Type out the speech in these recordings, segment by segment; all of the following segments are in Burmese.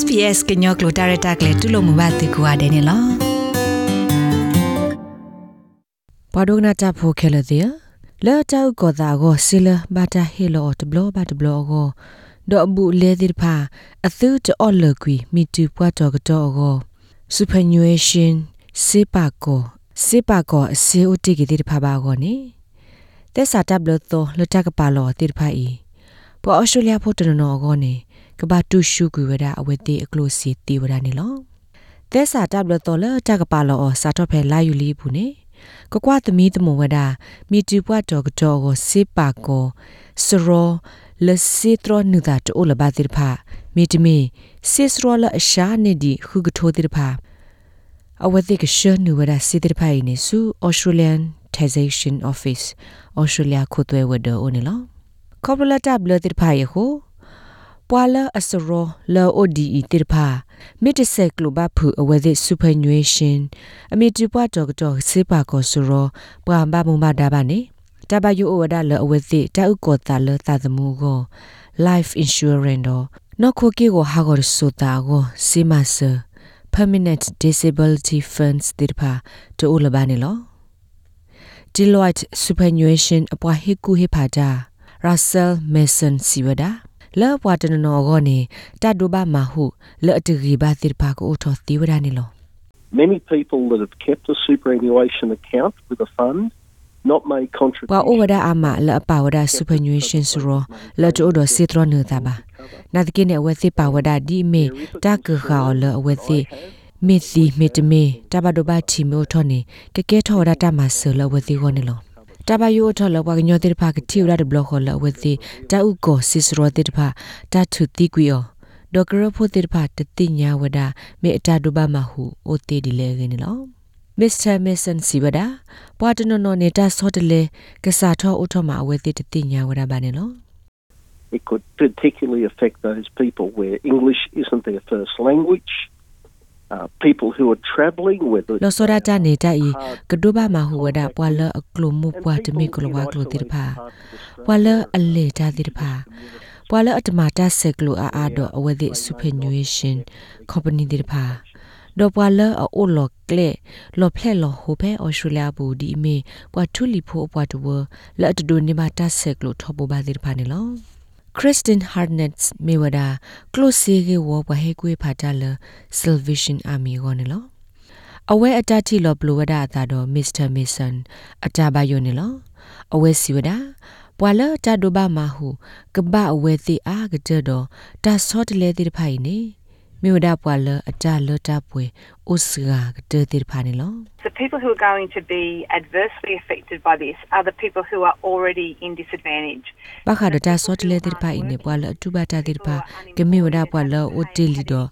SPS ကညောကလိုတာရတာကလေတူလို့မဘာတေကွာတယ်နော်ဘာဒုနာတာဖိုခဲလတဲ့လာတောက်ကောတာကိုဆီလဘာတာဟီလိုတဘလဘတ်ဘလောကိုဒေါ်ဘူးလေဒီဖာအသုတောလကွီမီတူပွားတော်ကတော့ကို superannuation စေပါကိုစေပါကိုအစေဦးတိကတိဖာပါကိုနေတက်စာတပ်လို့တော့လတကပါလောတိဖာဤပေါ်အော်စတြေးလျဖို့တနော်ကိုနေ ကဘာတူရှုကွေဝဒအဝတိအကလိုစီတီဝဒနေလောသက်စာတပ်လတော်လတကပါလောစာတော့ဖဲလာယူလီဘူးနေကကွာသမီးတမဝဒမီတူပွားတော်ကတော့ကိုစေပါကိုစရောလစီထရနုဒတ်အိုလဘာတိဖာမီတမီစစ်စရောလအရှာနေဒီခုကထိုးတိဖာအဝတိကရှနုဝဒစီတိဖာနေစု Australian Taxation Office Australia ခုသွဲဝဒအိုနေလောကော်ပလတာဘလတိဖာယေဟု ပွာလာအစရောလောအိုဒီအီတိဖာမစ်တဆက်ကလိုဘဖူအဝဲသစ်ဆူပနွေးရှင်အမီတူပွားတော်တော်စေပါကောစရောပွာမဘမမဒါဘာနေတဘယူအဝဒါလောအဝဲသစ်တာဥကောတာလောတာသမူကို life insurance တော့နော်ခိုကီကိုဟာဂောဆိုတာကိုစီမဆာ permanent disability funds တိဖာတိုးလဘာနေလော Deloitte superannuation အပွားဟေကူဟေဖာတာ Russell Mason Siwada လောပွားတနနောကောနေတတ်ဒိုဘာမဟုလောတရီဘာတိပါကိုထောသီဝရနေလော Many people that have kept a superannuation account with a fund not made contributions ပွာအိုဝဒအမလောပါဝဒ superannuation ဆိုရောလောတိုဒစီထရနေတာပါနာတကိနေဝသိပါဝဒဒီမေတကခါလောဝသိမေစီမေတမေတဘဒဘချီမိုထောနေကကဲထောရတာမဆလောဝသိခေါနေလော တဘယိုထလဘကညောတိဖာကတိရတဲ့ဘလခလဝတိတာဥကိုစစ်စရောတိဖာတာထုတိကွီယောဒေါကရဖို့တိဖာတတိညာဝဒမေအတာဒုဘမဟုအိုတေဒီလေကင်းလောမစ္စတာမစ်ဆန်စီဝဒပွာတနနောနေတာဆောတလေကစားထောဥထမအဝဲတိတတိညာဝဒဘာနေလော It could particularly affect those people where English isn't their first language. Uh, people who are traveling with lo sora ta ne ta i kdo ba ma hu wada pwa la aklo mu pwa te mi klo wa klo tir pha pwa la alle ta tir pha pwa la atma ta se klo a a do awedi superannuation company tir pha တော့ပွာလအအိုလောကလေလောဖလက်လောဟိုဖဲအော်စတြေးလျဘူဒီမေပွာထူလီဖိုပွာတဝလက်တဒိုနေမတာဆက်ကလို့ထောပဘာဒီဖာနေလော Kristen Harnett Mewada close ge wo ba he kwe phata le Salvation Army go ne lo awe atati lo blowada ta do Mr Mason ataba yo ne lo awe siwada ပွာလတာဒိုဘာမဟုကပအဝဲတိအားကကြတော့တာဆော့တလဲတိဖိုင်နေ မြို့ဒါပွာလအတလတာပွေဥစဂါကတေတိဖာနေလော The people who are going to be adversely affected by this are the people who are already in disadvantage. ဘာခါဒတာဆော့တလေတိဖိုင်နေပွာလအတူပါတာတိဖာကမြို့ဒါပွာလအိုတီလီတော့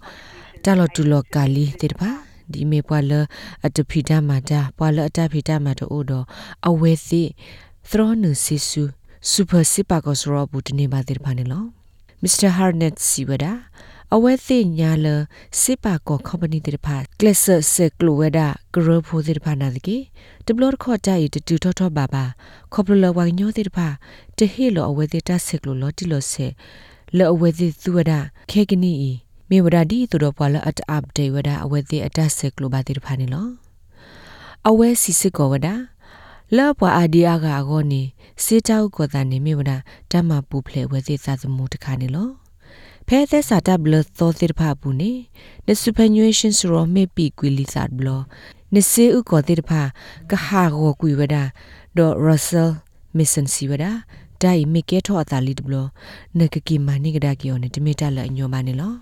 တာလောတူလောကာလီတိဖာဒီမေပွာလအတဖိတာမာတာပွာလအတဖိတာမာတို့တော့အဝဲစီသရောနုစီဆူစူပါစီပါကောစရောဘူးတနေပါတိဖာနေလော Mr. Harnett Siwada အဝဲသိညာလစစ်ပါကော company တိဖာ class စကလိုဝဒဂရဖိုတိဖာနာတကေတဘလခေါ်ကြရတူထောထောဘာဘာခေါပလဝညိုတိဖာတဟေလောအဝဲသိတစကလိုလောတိလောဆေလောအဝဲသိသူဝဒခေကနီဤမေဝဒဒီသူတော်ပွာလအတ်အပ်ဒေဝဒအဝဲသိအတစကလိုဘာတိဖာနေလောအဝဲစီစစ်ကောဝဒလောပွာအာဒီယာကအကောနေစေတောက်ကောတာနေမေဝဒတမပူဖလေဝဲသိသသမှုတခါနေလော ဖဲသက်စာတပ်ဘလသောတိဖာဘူးနေနစုပညွေးရှင်စရောမေပီကွီလီဆတ်ဘလနစေဥကောတိဖာကဟာဂောကွီဝဒဒေါ်ရဆယ်မစ်ဆန်စီဝဒဒိုင်မီကေထောအတာလီဒဘလနကကီမနိကဒါကီယောနေတမီတလအညောမနေလော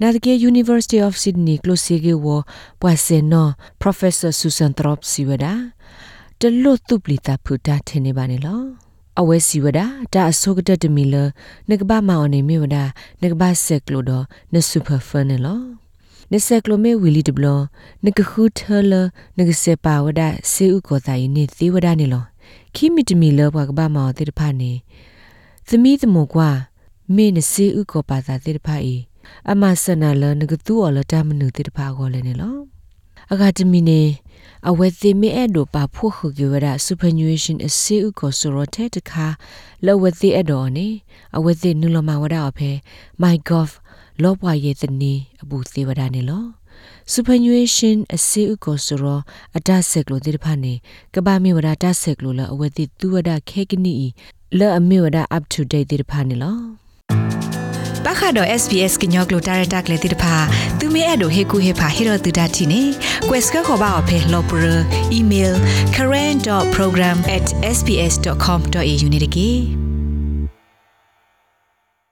နာဒကေ University of Sydney closege wo paseno professor Susan Trop siwada တလွတ်တုပလီတာဖူတာထနေပါနေလော အဝဲစီဝဒတာအစောကတတမီလနကဘာမောင်နေမြေဝဒနကဘာဆက်ကလိုဒနဆူပါဖန်လောနဆက်ကလိုမေဝီလီဒဘလနကခုထလနကစေပါဝဒစေဥကောတိုင်နေသီဝဒနေလောခိမီတမီလဘကဘာမောင်တေတဖာနေသမီးသမကွာမေနစေဥကောပါသာတေတဖာဤအမဆနာလနကတူော်လတာမနုတေတဖာကောလည်းနေလောအကဒမီနေ အဝဲသိမေအဲ့ဒိုပါဖို့ခုကြဝရ superannuation အစီဥကိုဆိုရတဲ့တခါလောဝသိအဲ့တော်နေအဝဲသိနုလမဝရအဖေ my golf လောပွားရဲ့တနီအပူသေးဝဒနေလော superannuation အစီဥကိုဆိုရအတဆက်ကလိုတိတဖာနေကဘာမီဝရတဆက်ကလိုလအဝဲသိသူဝဒခဲကနီလောအမီဝဒ up to date တိတဖာနေလော ပခါတော့ SBS ကညောကလိုတာရတက်လေတိတဖာသူမဲအဲ့တို့ဟေကူဟေဖာဟေရတူဒတ်တီနေ quest ကခေါ်ပါအဖေလောပရ email current.program@sbs.com.au နေတကေ